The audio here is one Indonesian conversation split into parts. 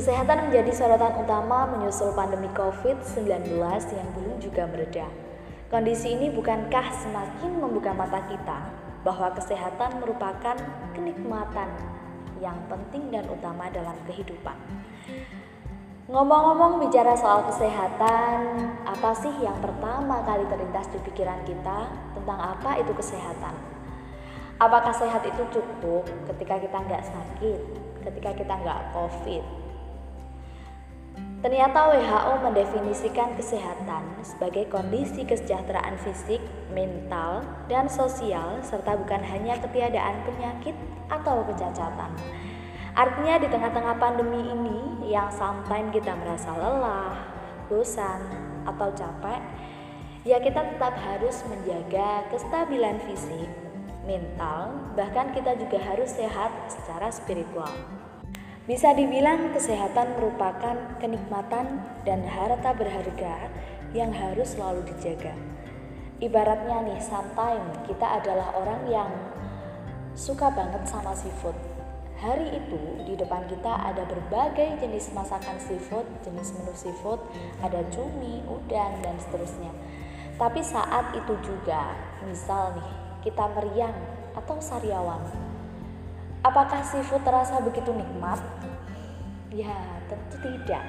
Kesehatan menjadi sorotan utama menyusul pandemi COVID-19 yang belum juga mereda. Kondisi ini bukankah semakin membuka mata kita bahwa kesehatan merupakan kenikmatan yang penting dan utama dalam kehidupan. Ngomong-ngomong bicara soal kesehatan, apa sih yang pertama kali terlintas di pikiran kita tentang apa itu kesehatan? Apakah sehat itu cukup ketika kita nggak sakit, ketika kita nggak COVID, Ternyata WHO mendefinisikan kesehatan sebagai kondisi kesejahteraan fisik, mental, dan sosial serta bukan hanya ketiadaan penyakit atau kecacatan. Artinya di tengah-tengah pandemi ini yang sometimes kita merasa lelah, bosan, atau capek, ya kita tetap harus menjaga kestabilan fisik, mental, bahkan kita juga harus sehat secara spiritual. Bisa dibilang kesehatan merupakan kenikmatan dan harta berharga yang harus selalu dijaga. Ibaratnya nih, sometimes kita adalah orang yang suka banget sama seafood. Hari itu di depan kita ada berbagai jenis masakan seafood, jenis menu seafood, ada cumi, udang, dan seterusnya. Tapi saat itu juga, misal nih, kita meriang atau sariawan, Apakah seafood terasa begitu nikmat? Ya, tentu tidak.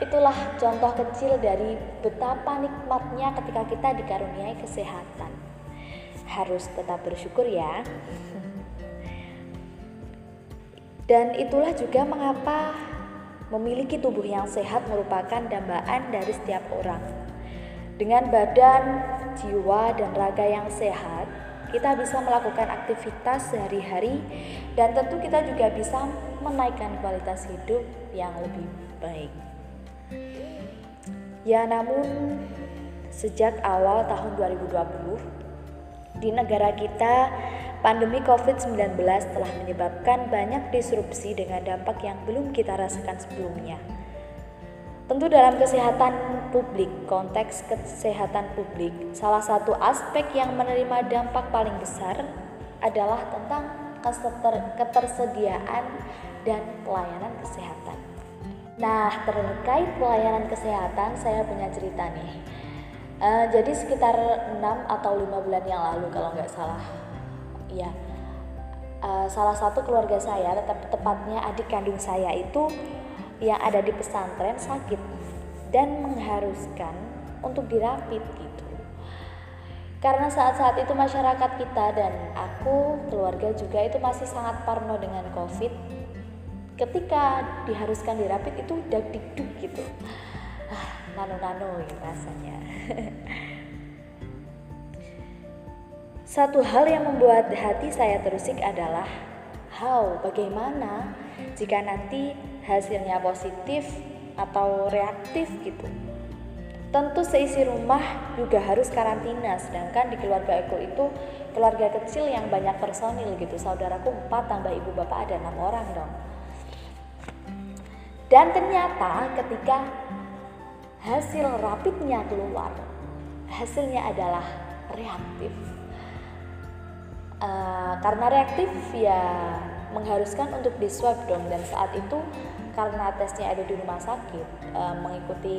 Itulah contoh kecil dari betapa nikmatnya ketika kita dikaruniai kesehatan. Harus tetap bersyukur ya. Dan itulah juga mengapa memiliki tubuh yang sehat merupakan dambaan dari setiap orang. Dengan badan, jiwa, dan raga yang sehat, kita bisa melakukan aktivitas sehari-hari dan tentu kita juga bisa menaikkan kualitas hidup yang lebih baik. Ya, namun sejak awal tahun 2020 di negara kita pandemi COVID-19 telah menyebabkan banyak disrupsi dengan dampak yang belum kita rasakan sebelumnya. Tentu dalam kesehatan publik, konteks kesehatan publik, salah satu aspek yang menerima dampak paling besar adalah tentang ketersediaan dan pelayanan kesehatan. Nah, terkait pelayanan kesehatan, saya punya cerita nih. Uh, jadi sekitar 6 atau 5 bulan yang lalu kalau nggak salah, ya, uh, salah satu keluarga saya, tetap tepatnya adik kandung saya itu yang ada di pesantren sakit dan mengharuskan untuk dirapit gitu. Karena saat-saat itu masyarakat kita dan aku, keluarga juga itu masih sangat parno dengan COVID. Ketika diharuskan dirapit itu udah dikduk gitu. Ah, nano-nano gitu rasanya. Satu hal yang membuat hati saya terusik adalah how bagaimana jika nanti hasilnya positif atau reaktif gitu. Tentu seisi rumah juga harus karantina, sedangkan di keluarga Eko itu keluarga kecil yang banyak personil gitu. Saudaraku empat tambah ibu bapak ada enam orang dong. Dan ternyata ketika hasil rapidnya keluar, hasilnya adalah reaktif. Uh, karena reaktif ya mengharuskan untuk di swab dong dan saat itu karena tesnya ada di rumah sakit e, mengikuti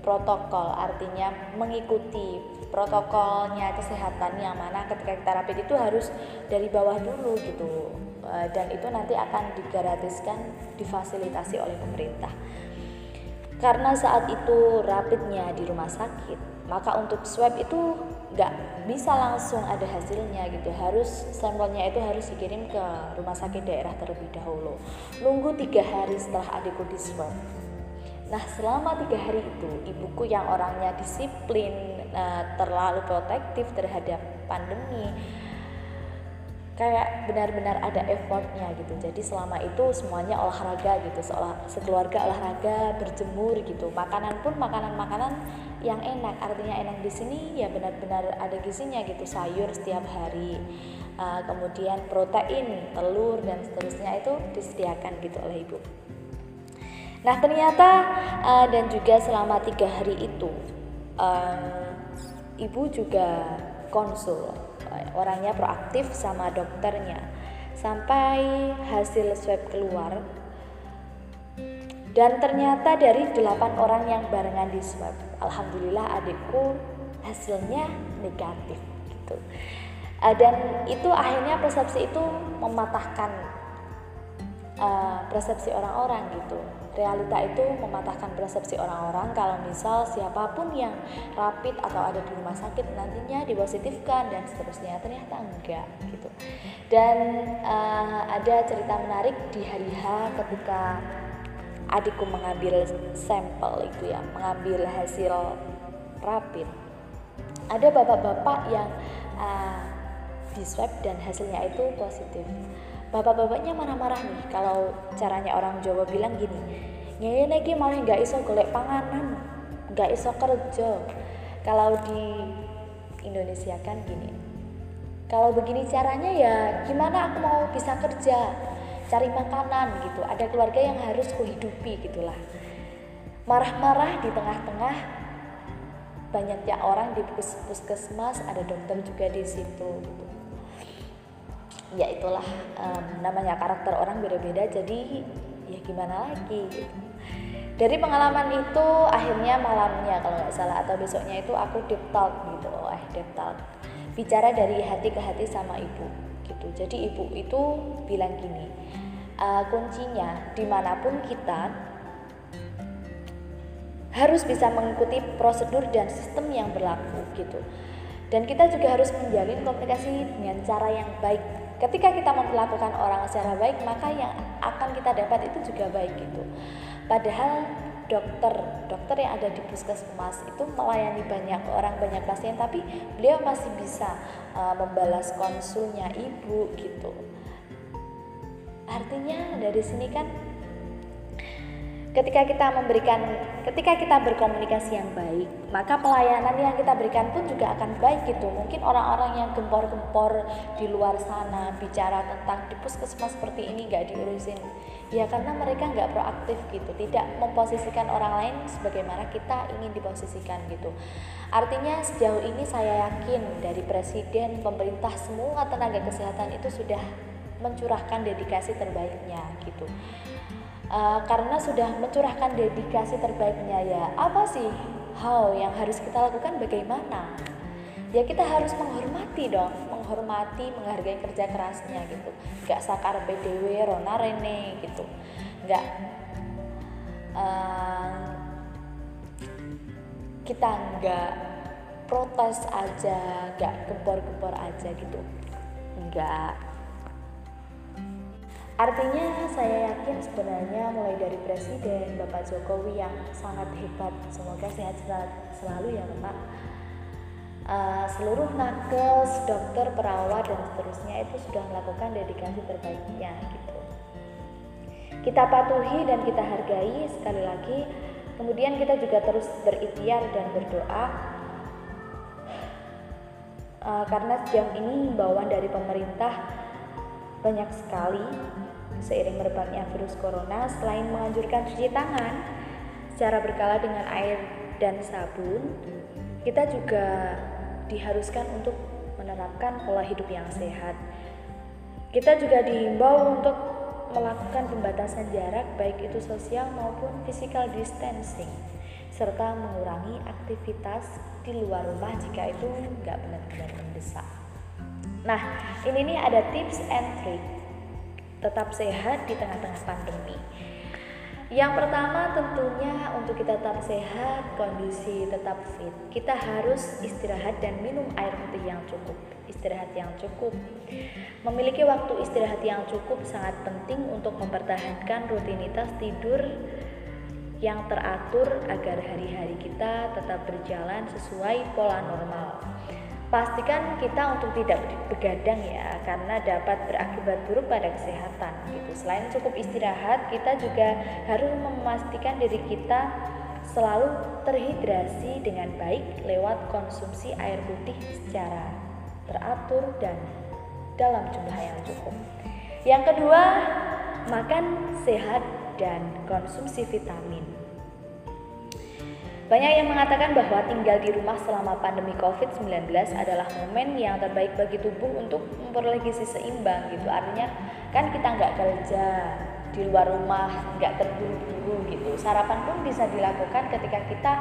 protokol artinya mengikuti protokolnya kesehatan yang mana ketika kita rapid itu harus dari bawah dulu gitu. E, dan itu nanti akan digratiskan difasilitasi oleh pemerintah. Karena saat itu rapidnya di rumah sakit maka untuk swab itu nggak bisa langsung ada hasilnya gitu. Harus sampelnya itu harus dikirim ke rumah sakit daerah terlebih dahulu. Nunggu tiga hari setelah adikku di swab nah selama tiga hari itu ibuku yang orangnya disiplin uh, terlalu protektif terhadap pandemi kayak benar-benar ada effortnya gitu. Jadi selama itu semuanya olahraga gitu seolah sekeluarga olahraga berjemur gitu. Makanan pun makanan-makanan yang enak. Artinya enak di sini ya benar-benar ada gizinya gitu. Sayur setiap hari uh, kemudian protein telur dan seterusnya itu disediakan gitu oleh ibu. Nah ternyata uh, dan juga selama tiga hari itu uh, ibu juga konsul orangnya proaktif sama dokternya. Sampai hasil swab keluar dan ternyata dari delapan orang yang barengan di swab alhamdulillah adikku hasilnya negatif gitu. Uh, dan itu akhirnya persepsi itu mematahkan uh, persepsi orang-orang gitu. Realita itu mematahkan persepsi orang-orang kalau misal siapa pun yang rapid atau ada di rumah sakit nantinya dipositifkan dan seterusnya. Ternyata enggak gitu. Dan uh, ada cerita menarik di hari H ketika adikku mengambil sampel itu ya mengambil hasil rapid. Ada bapak-bapak yang uh, di swab dan hasilnya itu positif bapak-bapaknya marah-marah nih kalau caranya orang Jawa bilang gini nyai lagi malah nggak iso golek panganan nggak iso kerja kalau di Indonesia kan gini kalau begini caranya ya gimana aku mau bisa kerja cari makanan gitu ada keluarga yang harus kuhidupi gitulah marah-marah di tengah-tengah banyaknya orang di puskesmas ada dokter juga di situ gitu. Ya itulah um, namanya karakter orang beda-beda jadi ya gimana lagi gitu. dari pengalaman itu akhirnya malamnya kalau nggak salah atau besoknya itu aku deep talk gitu eh deep talk. Bicara dari hati ke hati sama ibu gitu. Jadi ibu itu bilang gini uh, kuncinya di mana pun kita harus bisa mengikuti prosedur dan sistem yang berlaku gitu. Dan kita juga harus menjalin komunikasi dengan cara yang baik ketika kita memperlakukan orang secara baik maka yang akan kita dapat itu juga baik gitu. Padahal dokter dokter yang ada di puskesmas itu melayani banyak orang banyak pasien tapi beliau masih bisa uh, membalas konsulnya ibu gitu. Artinya dari sini kan ketika kita memberikan ketika kita berkomunikasi yang baik maka pelayanan yang kita berikan pun juga akan baik gitu. Mungkin orang-orang yang gempor-gempor di luar sana bicara tentang di puskesmas seperti ini nggak diurusin. Ya karena mereka nggak proaktif gitu. Tidak memposisikan orang lain sebagaimana kita ingin diposisikan gitu. Artinya sejauh ini saya yakin dari presiden pemerintah semua tenaga kesehatan itu sudah mencurahkan dedikasi terbaiknya gitu. Uh, karena sudah mencurahkan dedikasi terbaiknya ya apa sih how yang harus kita lakukan? Bagaimana? Ya kita harus menghormati dong menghormati menghargai kerja kerasnya gitu. Nggak sakar BDW Rona Rene gitu. Nggak uh, kita nggak protes aja nggak gempor-gempor aja gitu. Nggak Artinya saya yakin sebenarnya mulai dari Presiden Bapak Jokowi yang sangat hebat, semoga sehat selalu ya Bapak. Uh, seluruh nakes, dokter, perawat dan seterusnya itu sudah melakukan dedikasi terbaiknya gitu. Kita patuhi dan kita hargai sekali lagi. Kemudian kita juga terus berikhtiar dan berdoa uh, karena sejauh ini himbauan dari pemerintah banyak sekali Seiring merebaknya virus corona, selain menganjurkan cuci tangan secara berkala dengan air dan sabun, kita juga diharuskan untuk menerapkan pola hidup yang sehat. Kita juga dihimbau untuk melakukan pembatasan jarak baik itu sosial maupun physical distancing serta mengurangi aktivitas di luar rumah jika itu nggak benar-benar mendesak. Nah, ini nih ada tips and trick tetap sehat di tengah-tengah pandemi. Yang pertama tentunya untuk kita tetap sehat, kondisi tetap fit, kita harus istirahat dan minum air putih yang cukup. Istirahat yang cukup. Memiliki waktu istirahat yang cukup sangat penting untuk mempertahankan rutinitas tidur yang teratur agar hari-hari kita tetap berjalan sesuai pola normal. Pastikan kita untuk tidak begadang ya, karena dapat berakibat buruk pada kesehatan. Gitu. Selain cukup istirahat, kita juga harus memastikan diri kita selalu terhidrasi dengan baik lewat konsumsi air putih secara teratur dan dalam jumlah yang cukup. Yang kedua, makan sehat dan konsumsi vitamin. Banyak yang mengatakan bahwa tinggal di rumah selama pandemi COVID-19 adalah momen yang terbaik bagi tubuh untuk memperoleh gizi seimbang gitu. Artinya kan kita nggak kerja, di luar rumah nggak terburu-buru gitu sarapan pun bisa dilakukan ketika kita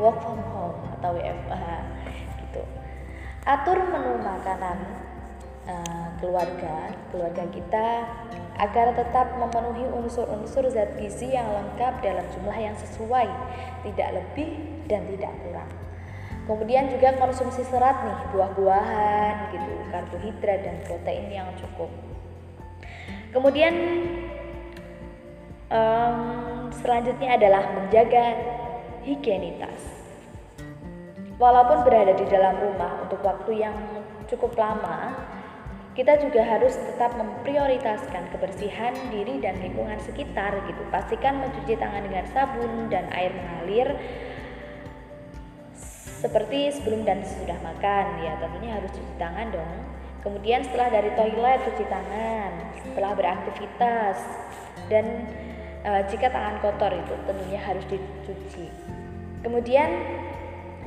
work from home atau WFH gitu atur menu makanan uh, keluarga keluarga kita agar tetap memenuhi unsur-unsur zat gizi yang lengkap dalam jumlah yang sesuai tidak lebih dan tidak kurang kemudian juga konsumsi serat nih buah-buahan gitu karbohidrat dan protein yang cukup kemudian um, selanjutnya adalah menjaga higienitas. Walaupun berada di dalam rumah untuk waktu yang cukup lama, kita juga harus tetap memprioritaskan kebersihan diri dan lingkungan sekitar gitu. Pastikan mencuci tangan dengan sabun dan air mengalir seperti sebelum dan sesudah makan ya tentunya harus cuci tangan dong kemudian setelah dari toilet cuci tangan setelah beraktivitas dan uh, jika tangan kotor itu tentunya harus dicuci. Kemudian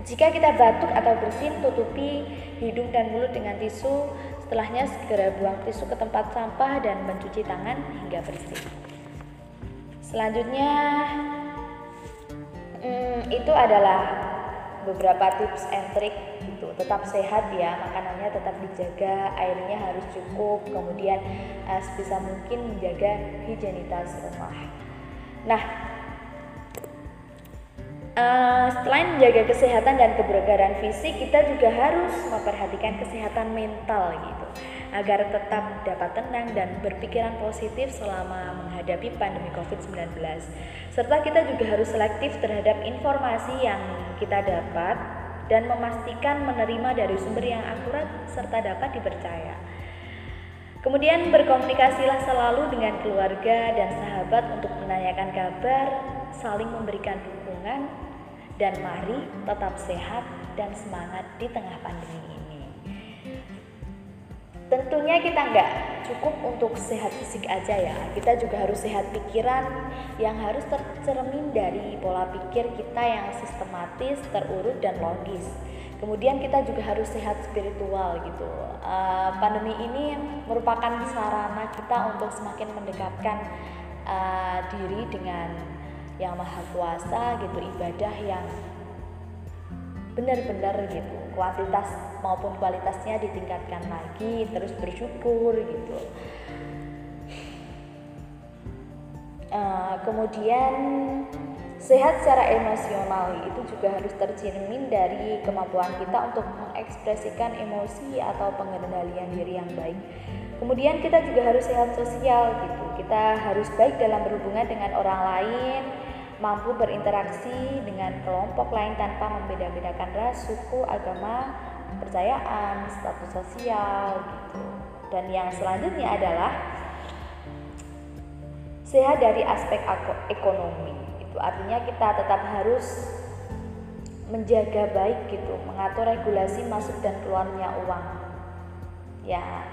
jika kita batuk atau bersin tutupi hidung dan mulut dengan tisu. Setelahnya segera buang tisu ke tempat sampah dan mencuci tangan hingga bersih. Selanjutnya hmm, itu adalah beberapa tips and trick gitu. Tetap sehat ya, makanannya tetap dijaga, airnya harus cukup, kemudian uh, sebisa mungkin menjaga higienitas rumah. Nah, uh, selain menjaga kesehatan dan kebugaran fisik, kita juga harus memperhatikan kesehatan mental gitu, agar tetap dapat tenang dan berpikiran positif selama menghadapi pandemi COVID-19. Serta kita juga harus selektif terhadap informasi yang kita dapat dan memastikan menerima dari sumber yang akurat serta dapat dipercaya. Kemudian berkomunikasilah selalu dengan keluarga dan sahabat untuk menanyakan kabar, saling memberikan dukungan, dan mari tetap sehat dan semangat di tengah pandemi ini. Tentunya kita nggak cukup untuk sehat fisik aja ya, kita juga harus sehat pikiran yang harus tercermin dari pola pikir kita yang sistematis, terurut, dan logis Kemudian kita juga harus sehat spiritual gitu. Uh, pandemi ini merupakan sarana kita untuk semakin mendekatkan uh, diri dengan yang maha kuasa gitu, ibadah yang benar-benar gitu, kuantitas maupun kualitasnya ditingkatkan lagi, terus bersyukur gitu. Uh, kemudian Sehat secara emosional itu juga harus tercermin dari kemampuan kita untuk mengekspresikan emosi atau pengendalian diri yang baik. Kemudian kita juga harus sehat sosial gitu. Kita harus baik dalam berhubungan dengan orang lain, mampu berinteraksi dengan kelompok lain tanpa membeda-bedakan ras, suku, agama, kepercayaan, status sosial gitu. Dan yang selanjutnya adalah sehat dari aspek ekonomi gitu artinya kita tetap harus menjaga baik gitu mengatur regulasi masuk dan keluarnya uang ya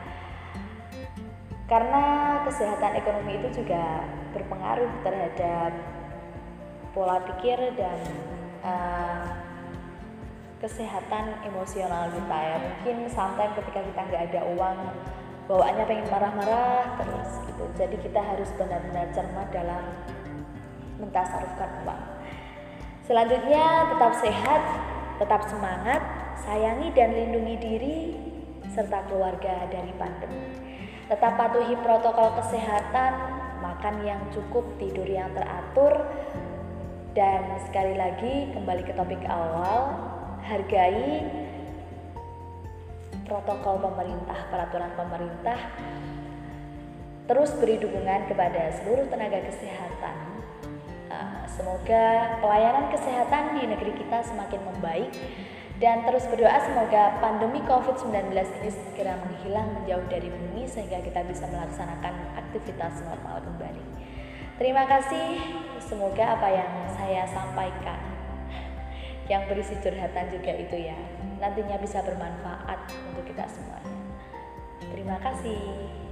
karena kesehatan ekonomi itu juga berpengaruh terhadap pola pikir dan uh, kesehatan emosional kita ya mungkin sampai ketika kita nggak ada uang bawaannya pengen marah-marah terus gitu jadi kita harus benar-benar cermat dalam mentasarufkan uang. Selanjutnya, tetap sehat, tetap semangat, sayangi dan lindungi diri serta keluarga dari pandemi. Tetap patuhi protokol kesehatan, makan yang cukup, tidur yang teratur, dan sekali lagi kembali ke topik awal, hargai protokol pemerintah, peraturan pemerintah, terus beri dukungan kepada seluruh tenaga kesehatan. Semoga pelayanan kesehatan di negeri kita semakin membaik. Dan terus berdoa semoga pandemi COVID-19 ini segera menghilang menjauh dari bumi sehingga kita bisa melaksanakan aktivitas normal kembali. Terima kasih, semoga apa yang saya sampaikan yang berisi curhatan juga itu ya nantinya bisa bermanfaat untuk kita semua. Terima kasih.